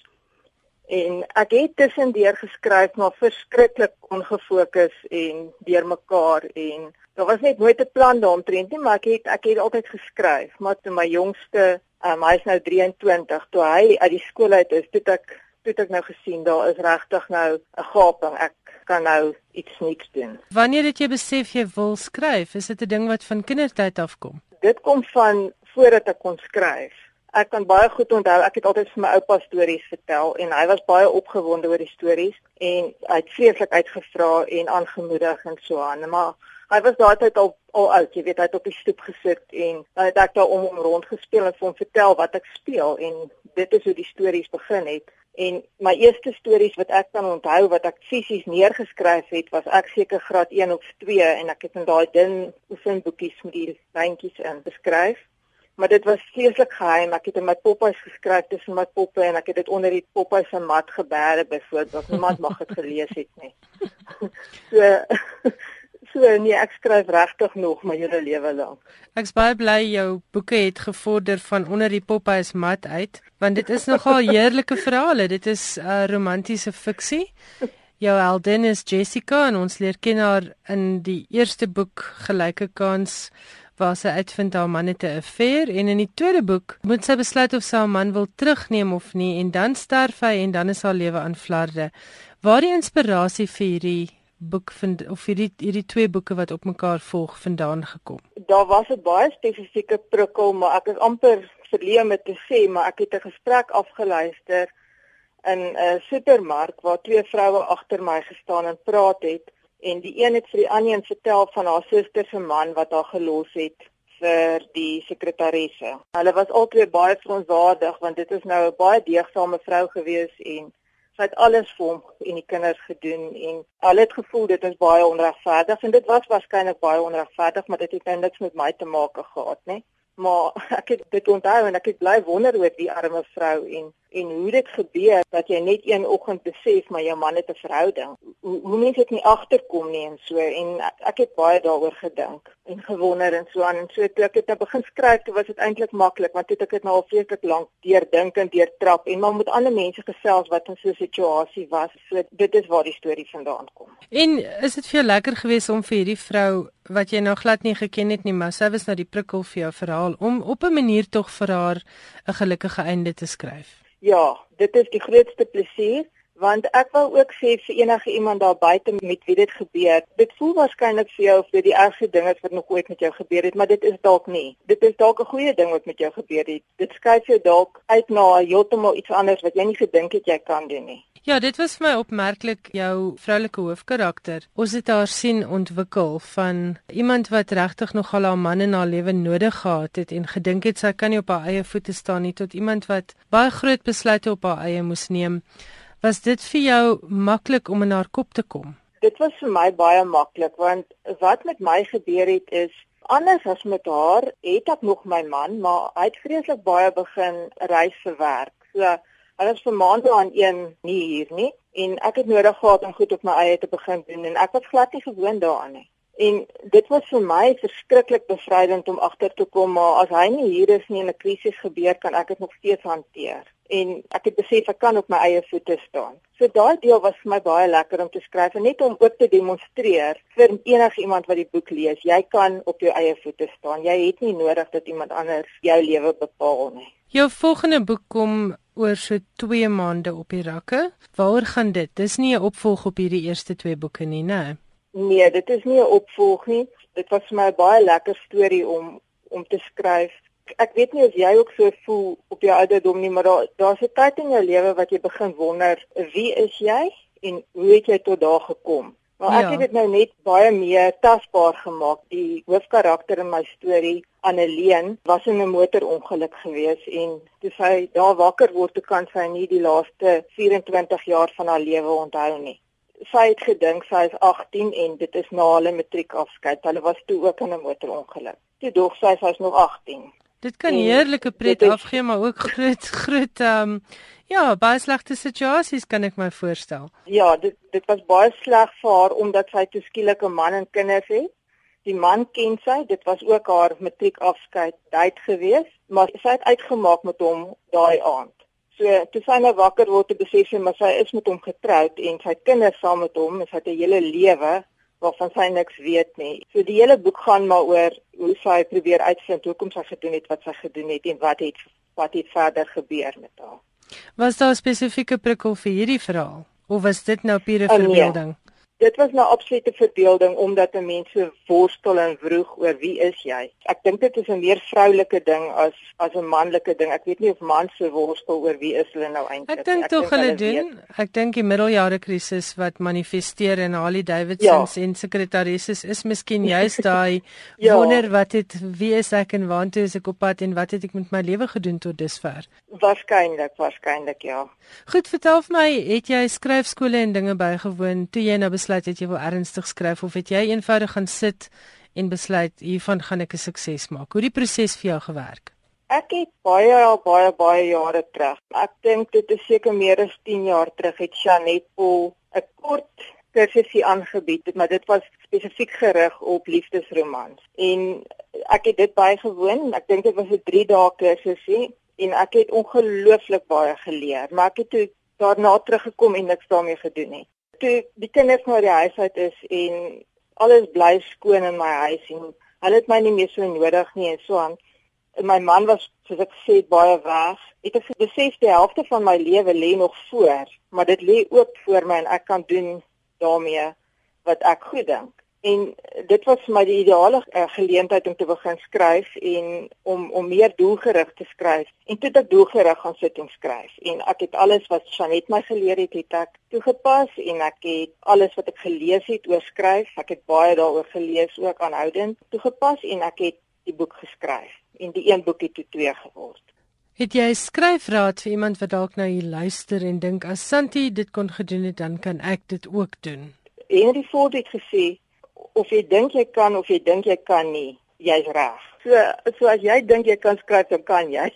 En ek het tussendeur geskryf maar verskriklik ongefokus en deurmekaar en daar was net nooit 'n plan daaromtrent nie, maar ek het ek het altyd geskryf. Maar toe my jongste, um, hy is nou 23, toe hy uit die skool uit is, toe ek toe ek nou gesien daar is regtig nou 'n gaping. Ek kan nou iets niks doen. Wanneer het jy besef jy wil skryf? Is dit 'n ding wat van kindertyd af kom? Dit kom van voordat ek kon skryf. Ek kan baie goed onthou ek het altyd vir my oupa stories vertel en hy was baie opgewonde oor die stories en hy het vreeslik uitgevra en aangemoedig en so aan. Maar hy was daai tyd al al oud, jy weet hy het op die stoep gesit en dan het ek daar om hom rond gespeel en vir hom vertel wat ek speel en dit is hoe die stories begin het. En my eerste stories wat ek kan onthou wat ek fisies neergeskryf het, was ek seker graad 1 of 2 en ek het in daai dun oefenboekies met die lyntjies in beskryf. Maar dit was vreeslik geheim. Ek het in my poppies geskryf tussen my poppe en ek het dit onder die poppies se mat geberg byvoorbeeld. Niemand mag dit gelees het nie. so So nee, ek skryf regtig nog my hele lewe lank. Ek's baie bly jou boeke het gevorder van onder die Popeyes mat uit, want dit is nogal heerlike verhale. Dit is 'n uh, romantiese fiksie. Jou heldin is Jessica en ons leer ken haar in die eerste boek Gelyke kans waar sy uitvind haar man het 'n affair en in die tweede boek moet sy besluit of sy haar man wil terugneem of nie en dan sterf hy en dan is haar lewe aan flarde. Waar die inspirasie vir hierdie boek vind of hierdie hierdie twee boeke wat op mekaar volg vandaan gekom? Daar was 'n baie spesifieke prikkel, maar ek is amper verleë om te sê, maar ek het 'n gesprek afgeluister in 'n supermark waar twee vroue agter my gestaan en praat het en die een het vir die ander een vertel van haar suster se man wat haar gelos het vir die sekretaresse. Hulle was albei baie verontwaardig want dit is nou 'n baie deegsame vrou gewees en sy het alles vir hom en die kinders gedoen en al het gevoel dit is baie onregverdig en dit was waarskynlik baie onregverdig maar dit het nou niks met my te maak gehad nie maar ek het dit onthou en ek het bly wonder oor die arme vrou en en hoe dit gebeur dat jy net een oggend besef maar jou man het 'n verhouding. Hoe hoe mense dit nie agterkom nie en so en ek het baie daaroor gedink en gewonder en so aan en so toe ek dit nou begin skryf, toe was dit eintlik maklik want toe ek dit nou al vreeslik lank deurdink en deurtrap en maar met ander mense gesels wat in so 'n situasie was. So dit is waar die storie vandaan kom. En is dit vir jou lekker geweest om vir hierdie vrou wat jy nou glad nie geken het nie, maar sy was nou die prikkel vir jou verhaal om op 'n manier tog vir haar 'n gelukkige einde te skryf? Ja, dit is die grootste plesier want ek wil ook sê vir enige iemand daar buite met wie dit gebeur, dit voel waarskynlik vir jou of dit die ergste ding is wat nog ooit met jou gebeur het, maar dit is dalk nie. Dit is dalk 'n goeie ding wat met jou gebeur het. Dit skuif jou dalk uit na heeltemal iets anders wat jy nie gedink het jy kan doen nie. Ja, dit was vir my opmerklik jou vroulike hoofkarakter. Ons het haar sien ontwikkel van iemand wat regtig nogal haar man in haar lewe nodig gehad het en gedink het sy kan nie op haar eie voete staan nie tot iemand wat baie groot besluite op haar eie moes neem. Was dit vir jou maklik om in haar kop te kom? Dit was vir my baie maklik want wat met my gebeur het is anders as met haar, het ek nog my man, maar hy het vreeslik baie begin reis vir werk. So Hulle is vir maande aan een nie hier nie en ek het nodig gehad om goed op my eie te begin doen en ek was glad nie gewoond daaraan nie. En dit was vir my verskriklik bevrydend om agter te kom maar as hy nie hier is nie en 'n krisis gebeur kan ek dit nog steeds hanteer. En ek het besef ek kan op my eie voete staan. So daai deel was vir my baie lekker om te skryf en net om ook te demonstreer vir enigiemand wat die boek lees, jy kan op jou eie voete staan. Jy het nie nodig dat iemand anders jou lewe bepaal nie. Jou volgende boek kom oor so 2 maande op die rakke. Waaroor gaan dit? Dis nie 'n opvolg op hierdie eerste twee boeke nie, né? Nee, dit is nie 'n opvolg nie. Dit was vir my 'n baie lekker storie om om te skryf. Ek weet nie of jy ook so voel op jou ouderdom nie, maar daar daar's 'n tyd in jou lewe wat jy begin wonder, wie is jy en hoe het jy tot daar gekom? Maar ek ja. het dit nou net baie meer tasbaar gemaak. Die hoofkarakter in my storie, Anneleen, was in 'n motorongeluk gewees en toe sy daar wakker word, toe kan sy nie die laaste 24 jaar van haar lewe onthou nie. Sy het gedink sy is 18 en dit is na hulle matriekafskeid. Hulle was toe ook in 'n motorongeluk. Toe dog sy sy is nog 18. Dit kan heerlike pret afgee, maar ook groot groot ehm um, ja, baie slegte situasies kan ek my voorstel. Ja, dit dit was baie sleg vir haar omdat sy te skielik 'n man en kinders het. Die man ken sy, dit was ook haar matriekafskeid tyd gewees, maar sy het uitgemaak met hom daai aand. So toe sy nou wakker word te besef sy maar sy is met hom getroud en sy kinders saam met hom sy het 'n hele lewe waarvan sy niks weet nie. So die hele boek gaan maar oor hoe sy probeer uitvind hoekom sy gedoen het wat sy gedoen het en wat het wat het verder gebeur met haar. Was daar 'n spesifieke prikkel vir hierdie verhaal of was dit nou pure oh, nee. Dit was nou absolute verbeelding omdat 'n mens so worstel en vroeg oor wie is jy. Ek dink dit is 'n meer vroulike ding as as 'n manlike ding. Ek weet nie of mans so worstel oor wie is hulle nou eintlik. Ek dink tog hulle doen. Weet. Ek dink die middeljare krisis wat manifesteer in Harley Davidson se ja. sekretarisses is miskien juist daai ja. wonder wat het wie is ek en waartoe is ek op pad en wat het ek met my lewe gedoen tot dusver? Waarskynlik, waarskynlik ja. Goed, vertel vir my, het jy skryfskole en dinge bygewoon toe jy nou besluit het jy wil ernstig skryf of het jy eenvoudig gaan sit en besluit hiervan gaan ek 'n sukses maak? Hoe het die proses vir jou gewerk? Ek het baie baie baie jare terug. Ek dink dit is seker meer as 10 jaar terug het Janet Paul 'n kort kursusie aangebied, maar dit was spesifiek gerig op liefdesromans. En ek het dit bygewoon. Ek dink dit was 'n 3 dae kursusie en ek het ongelooflik baie geleer, maar ek het toe daarna teruggekom en niks daarmee gedoen nie toe die kinders na die huis uit is en alles bly skoon in my huis en hulle het my nie meer so nodig nie en so aan. En my man was soos ek sê baie weg. Ek het besef die helfte van my lewe lê nog voor, maar dit lê oop voor my en ek kan doen daarmee wat ek goed dink. En dit was vir my die ideale uh, geleentheid om te begin skryf en om om meer doelgerig te skryf. En toe het ek doelgerig gaan sit en skryf. En ek het alles wat Janet my geleer het, het ek toegepas en ek het alles wat ek gelees het oor skryf, ek het baie daaroor gelees ook aanhoudend toegepas en ek het die boek geskryf. En die een boek het toe twee geword. Het jy skryfraad vir iemand wat dalk nou hier luister en dink as Santi dit kon gedoen het, dan kan ek dit ook doen? Henry Ford het gesê of jy dink jy kan of jy dink jy kan nie, jy's reg. So so as jy dink jy kan skryf, dan kan jy.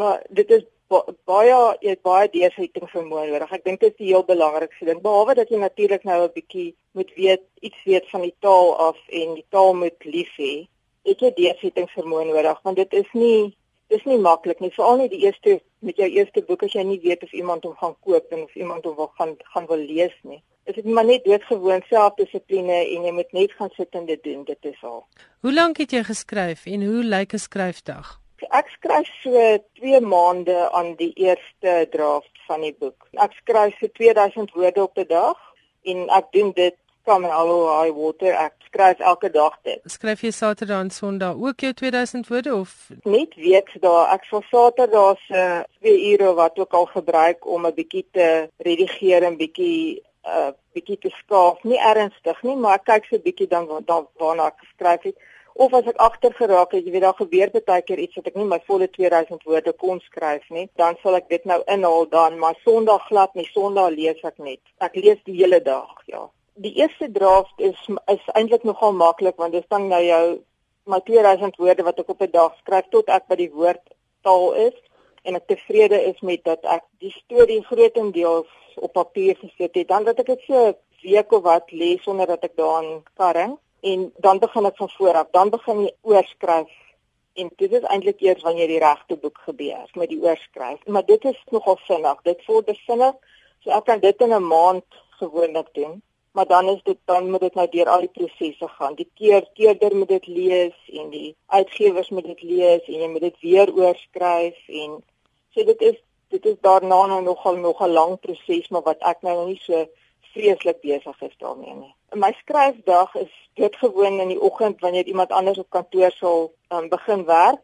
Maar dit is ba baie jy het baie deursetting vermoë nodig. Ek dink dit is die heel belangrikste ding. Behalwe dat jy natuurlik nou 'n bietjie moet weet iets weet van die taal af en die taal moet lief hê. Het jy deursetting vermoë nodig want dit is nie dis nie maklik nie. Veral nie die eerste met jou eerste boek as jy nie weet of iemand hom gaan koop en of iemand hom wil gaan gaan wil lees nie is dit maar net doodgewoon selfdissipline en jy moet net gaan sit en dit doen dit is al. Hoe lank het jy geskryf en hoe lyk 'n skryfdag? Ek skryf so 2 maande aan die eerste draft van die boek. Ek skryf so 2000 woorde op 'n dag en ek doen dit kom in al high water ek skryf elke dag dit. Skryf jy Saterdag en Sondag ook jou 2000 woorde of net weekdae? Ek sal Saterdag se 2 ure wat ook al gebruik om 'n bietjie te redigeer en bietjie uh, bietjie te skaaf, nie ernstig nie, maar ek kyk so bietjie dan dan waarna ek geskryf het of as ek agter geraak het, jy weet daar gebeur baie keer iets wat ek nie my volle 2000 woorde kon skryf nie, dan sal ek dit nou inhaal dan, maar Sondag glad nie, Sondag lees ek net. Ek lees die hele dag, ja. Die eerste draft is is eintlik nogal maklik want dit is dan nou jou my 2000 woorde wat ek op 'n dag skryf tot ek by die woordtaal is en ek tevrede is met dat ek die storie grootendeels op papier gesit het, dan dat ek dit so 'n week of wat lees sonder dat ek daaraan karring en dan begin ek van voor af, dan begin jy oorskryf en dit is eintlik eers wanneer die regte boek gebeur met die oorskryf. Maar dit is nogal vinnig. Dit word besinnig. So ek kan dit in 'n maand gewoonlik doen. Maar dan is dit dan moet dit nou deur al die prosesse gaan. Die keer keerder moet dit lees en die uitgewers moet dit lees en jy moet dit weer oorskryf en so dit is dit is daarna nou nogal nog 'n lang proses maar wat ek nou nie so vreeslik besig is daarmee nie. My skryfdag is doodgewoon in die oggend wanneer iemand anders op kantoor sal um, begin werk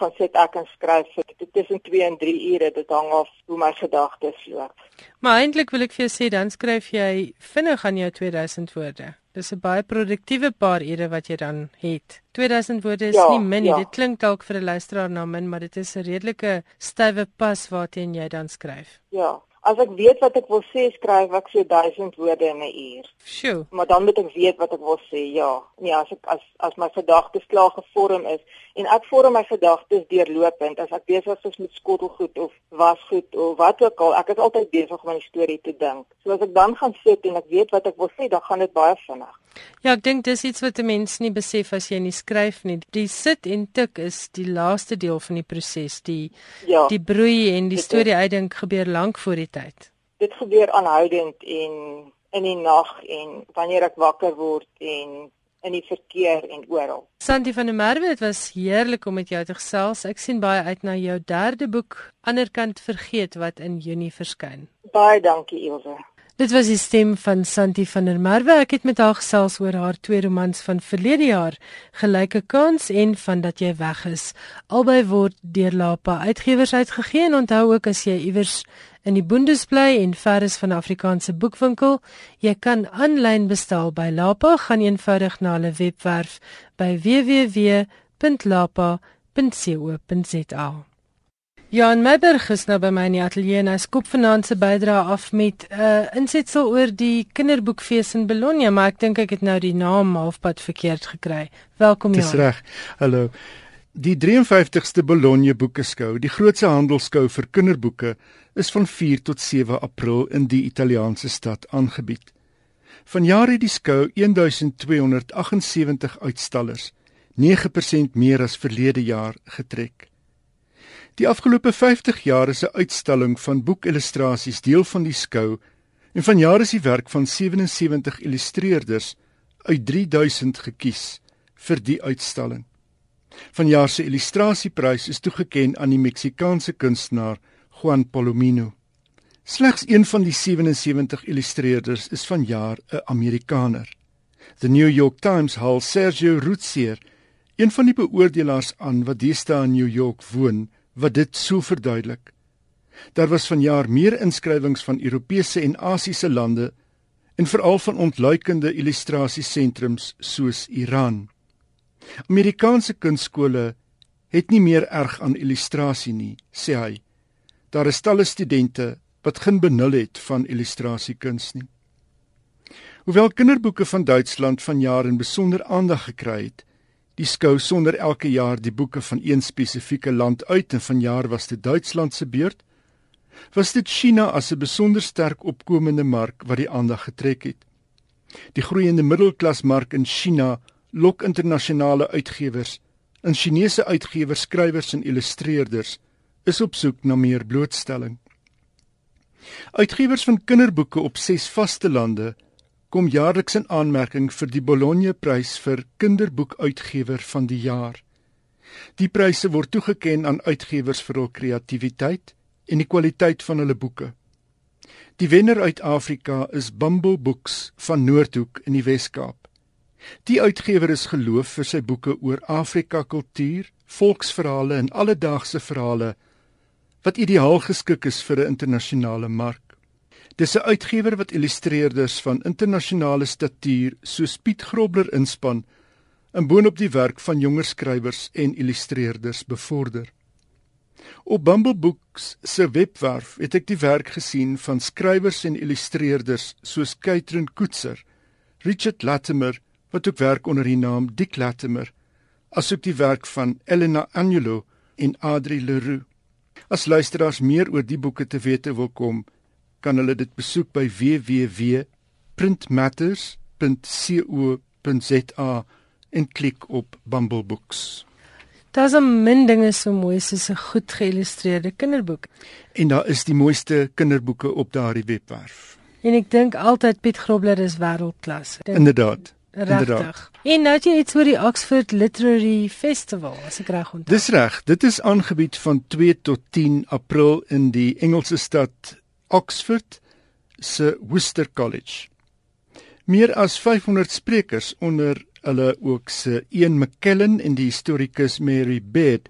gaan sit ek en skryf vir tussen 2 en 3 ure dit hang af hoe my gedagtes loop. Maar eintlik wil ek vir jou sê dan skryf jy vinnig aan jou 2000 woorde. Dis 'n baie produktiewe paar ure wat jy dan het. 2000 woorde is ja, nie min nie. Ja. Dit klink dalk vir 'n luisteraar na min, maar dit is 'n redelike stywe pas waarteen jy dan skryf. Ja. As ek weet wat ek wil sê, skryf ek so 1000 woorde in 'n uur. Sjoe. Maar dan moet ek weet wat ek wil sê. Ja. Nee, as ek as as my gedagtes klaar gevorm is en ek vorm my gedagtes deurlopend as ek besig is met skottelgoed of wasgoed of wat ook al, ek is altyd besig om aan die storie te dink. So as ek dan gaan sit en ek weet wat ek wil sê, dan gaan dit baie vinnig. Ja, ek dink dis iets wat 'n mens nie besef as jy nie skryf nie. Die sit en tik is die laaste deel van die proses. Die ja, die broei en die storie uitdink gebeur lank voor die tyd. Dit gebeur aanhoudend en in die nag en wanneer ek wakker word en in die verkeer en oral. Sandy van der Merwe, dit was heerlik om met jou te gesels. Ek sien baie uit na jou derde boek, Anderkant vergeet wat in Junie verskyn. Baie dankie, Elsje. Dit was die stem van Santi van der Merwe. Ek het met haar gesels oor haar twee romans van verlede jaar, Gelyke kans en Van dat jy weg is. Albei word deur Lapa Uitgewers uitgegee en onthou ook as jy iewers in die boondes bly en ver is van 'n Afrikaanse boekwinkel, jy kan aanlyn bestel by Lapa, gaan eenvoudig na hulle webwerf by www.lapa.co.za. Jan Meiberg is nou by my in die ateljee en hy skop vanaand se bydrae af met 'n uh, insetsel oor die kinderboekfees in Bologna, maar ek dink ek het nou die naam halfpad verkeerd gekry. Welkom Jan. Dis reg. Hallo. Die 53ste Bologna Boekeskou, die grootste handelskou vir kinderboeke, is van 4 tot 7 April in die Italiaanse stad aangebied. Vanjaar het die skou 1278 uitstallers, 9% meer as verlede jaar getrek. Die afgelope 50 jaar is 'n uitstalling van boekillustrasies deel van die skou en vanjaar is die werk van 77 illustreerders uit 3000 gekies vir die uitstalling. Vanjaar se illustrasieprys is toegekend aan die Meksikaanse kunstenaar Juan Palomino. Slegs een van die 77 illustreerders is vanjaar 'n Amerikaner. The New York Times haal Sergio Ruzzier, een van die beoordelaars aan wat deesdae in New York woon, wat dit so verduidelik. Daar was vanjaar meer inskrywings van Europese en Asiëse lande en veral van ontluikende illustrasiesentrums soos Iran. Amerikaanse kunstskole het nie meer erg aan illustrasie nie, sê hy. Daar is talle studente wat geen benul het van illustrasiekuns nie. Hoewel kinderboeke van Duitsland vanjaar in besonder aandag gekry het, die skou sonder elke jaar die boeke van een spesifieke land uit en vanjaar was dit Duitsland se beurt, was dit China as 'n besonder sterk opkomende mark wat die aandag getrek het. Die groeiende middelklasmark in China lok internasionale uitgewers, in Chinese uitgewers, skrywers en illustreerders is op soek na meer blootstelling. Uitgewers van kinderboeke op 6 vaste lande kom jaarliks in aanmerking vir die Bologna Prys vir kinderboekuitgewer van die jaar. Die pryse word toegekend aan uitgewers vir hul kreatiwiteit en die kwaliteit van hulle boeke. Die wenner uit Afrika is Bumble Books van Noordhoek in die Wes-Kaap. Die uitgewer is geloof vir sy boeke oor Afrika kultuur, volksverhale en alledaagse verhale wat ideaal geskik is vir 'n internasionale mark. Dis 'n uitgewer wat illustreerders van internasionale statuur soos Piet Grobler inspan en boonop die werk van jonger skrywers en illustreerders bevorder. Op Bumble Books se webwerf het ek die werk gesien van skrywers en illustreerders soos Katrin Koetser, Richard Latimer wat ook werk onder die naam Dick Latimer, asook die werk van Elena Angelo en Adri Leroux. As luisteraars meer oor die boeke te wete wil kom, kan hulle dit besoek by www.printmatters.co.za en klik op Bumble Books. Daar's 'n min dinge so mooi soos 'n goed geïllustreerde kinderboek. En daar is die mooiste kinderboeke op daardie webwerf. En ek dink altyd Piet Grobler is wêreldklas. Inderdaad. Regtig. En nou jy iets oor die Oxford Literary Festival, as ek reg onthou. Dis reg. Dit is aangebied van 2 tot 10 April in die Engelse stad Oxford se Worcester College. Meer as 500 sprekers onder hulle ook se Ian McKellen en die historikus Mary Beard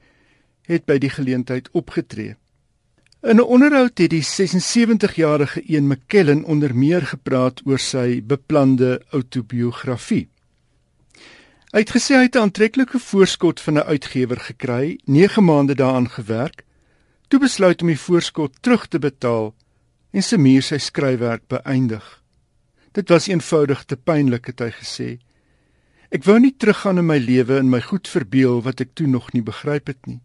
het by die geleentheid opgetree. In 'n onderhoud het die 76-jarige Ian McKellen onder meer gepraat oor sy beplande outobiografie. Hy het gesê hy het 'n aantreklike voorskot van 'n uitgewer gekry, 9 maande daaraan gewerk, toe besluit om die voorskot terug te betaal en se muur sy skryfwerk beëindig. Dit was eenvoudig te pynlik het hy gesê. Ek wou nie teruggaan in my lewe en my goed verbeel wat ek toe nog nie begryp het nie.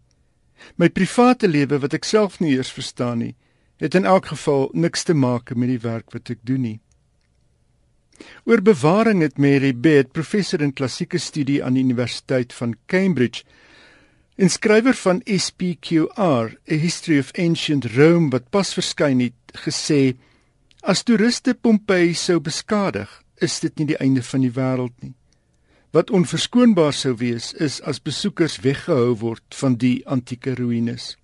My private lewe wat ek self nie eers verstaan nie, het in elk geval niks te maak met die werk wat ek doen nie. Oor bewaring het Mary Beard, professor in klassieke studie aan die Universiteit van Cambridge, en skrywer van SPQR, A History of Ancient Rome wat pas verskyn het, gesê as toeriste Pompeii sou beskadig, is dit nie die einde van die wêreld nie. Wat onverskoonbaar sou wees is as besoekers weggehou word van die antieke ruïnes.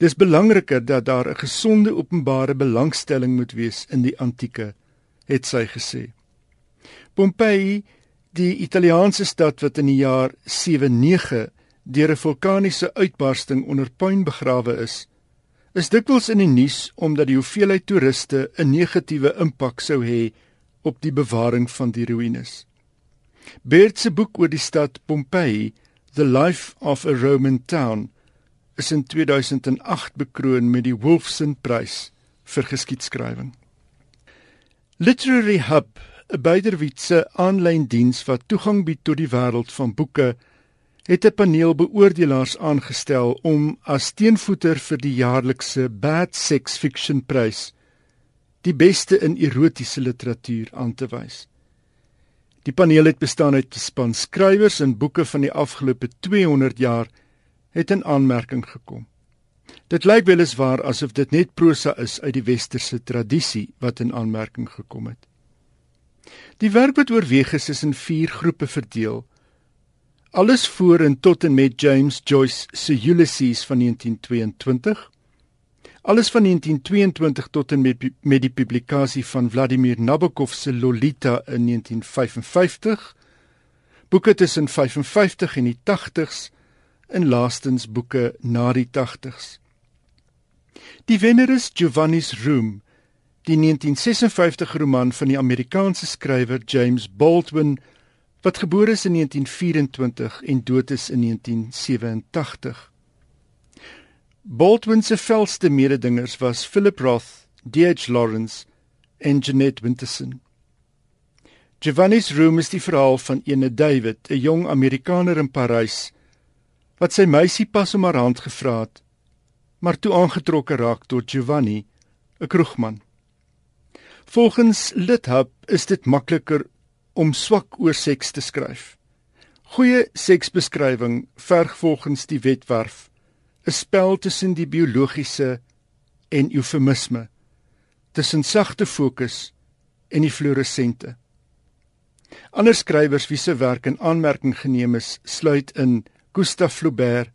Dis belangriker dat daar 'n gesonde openbare belangstelling moet wees in die antieke het sy gesê. Pompeii, die Italiaanse stad wat in die jaar 79 deur 'n vulkaniese uitbarsting onder puin begrawe is, is dikwels in die nuus omdat die hoeveelheid toeriste 'n negatiewe impak sou hê op die bewaring van die ruïnes. Beerd se boek oor die stad Pompeii, The Life of a Roman Town, is in 2008 bekroon met die Wolfson Prys vir geskiedskrywing. Literary Hub, 'n byderwietse aanlyn diens wat toegang bied tot die wêreld van boeke, het 'n paneel beoordelaars aangestel om as teenvoeter vir die jaarlikse Bad Sex Fiction Prys die beste in erotiese literatuur aan te wys. Die paneel het bestaan uit 'n span skrywers en boeke van die afgelope 200 jaar het in aanmerking gekom. Dit lyk weliswaar asof dit net prosa is uit die westerse tradisie wat in aanmerking gekom het. Die werk wat oorweeg is, is in 4 groepe verdeel. Alles voor en tot en met James Joyce se Ulysses van 1922. Alles van 1922 tot en met met die publikasie van Vladimir Nabokov se Lolita in 1955. Boeke tussen 55 en die 80s en laastens boeke na die 80s. Die wenner is Giovanni's Room, die 1956 roman van die Amerikaanse skrywer James Baldwin wat gebore is in 1924 en dood is in 1987. Baldwin se velste mededingers was Philip Roth, D.H. Lawrence en Jeanette Winterson. Giovanni's Room is die verhaal van ene David, 'n jong Amerikaner in Parys wat sy meisie pas om haar hand gevra het, maar toe aangetrokke raak tot Giovanni, 'n kroegman. Volgens Lithub is dit makliker om swak oor seks te skryf. Goeie seksbeskrywing verg volgens die wetwerf 'n spel tussen die biologiese en eufemisme, tussen sagte fokus en die fluoresente. Ander skrywers wie se werk in aanmerking geneem is, sluit in Gustave Flaubert,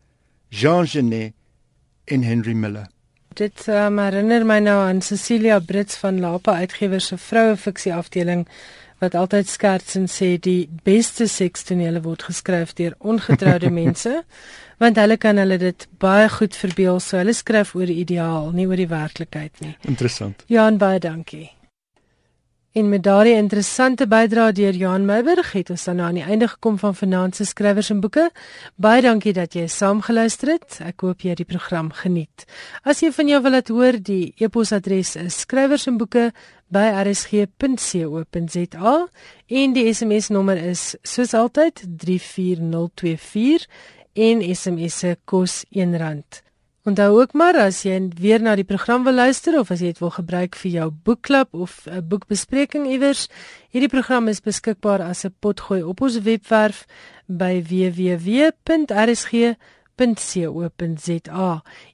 Jean Genet en Henry Miller. Dit um, herinner my nou aan Cecilia Brits van Lapa Uitgewers se vroue fiksie afdeling wat altyd skertsend sê die beste sekstonele word geskryf deur ongetroude mense want hulle kan hulle dit baie goed verbeel so hulle skryf oor die ideaal nie oor die werklikheid nie. Interessant. Ja, baie dankie. En met daardie interessante bydrae deur Johan Meiberg het ons dan nou aan die einde gekom van Finansie Skrywers en Boeke. Baie dankie dat jy saamgeluister het. Ek hoop jy het die program geniet. As jy van jou wil laat hoor, die e-posadres is skrywersenboeke@rsg.co.za en die SMS nommer is soos altyd 34024 en SMS se kos R1. Onthou ook maar as jy weer na die program wil luister of as jy dit wil gebruik vir jou boekklub of 'n boekbespreking iewers, hierdie program is beskikbaar as 'n potgooi op ons webwerf by www.rsg.co.za.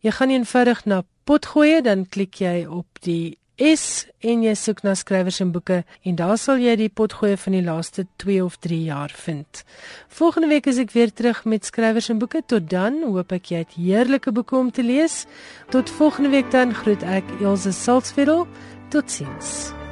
Jy gaan eenvoudig na potgooi dan klik jy op die is en jy soek na skrywers en boeke en daar sal jy die potgoeie van die laaste 2 of 3 jaar vind. Volgende week is ek weer terug met skrywers en boeke. Tot dan hoop ek jy het heerlike boeke om te lees. Tot volgende week dan groet ek Elsje Salzwetel. Totsiens.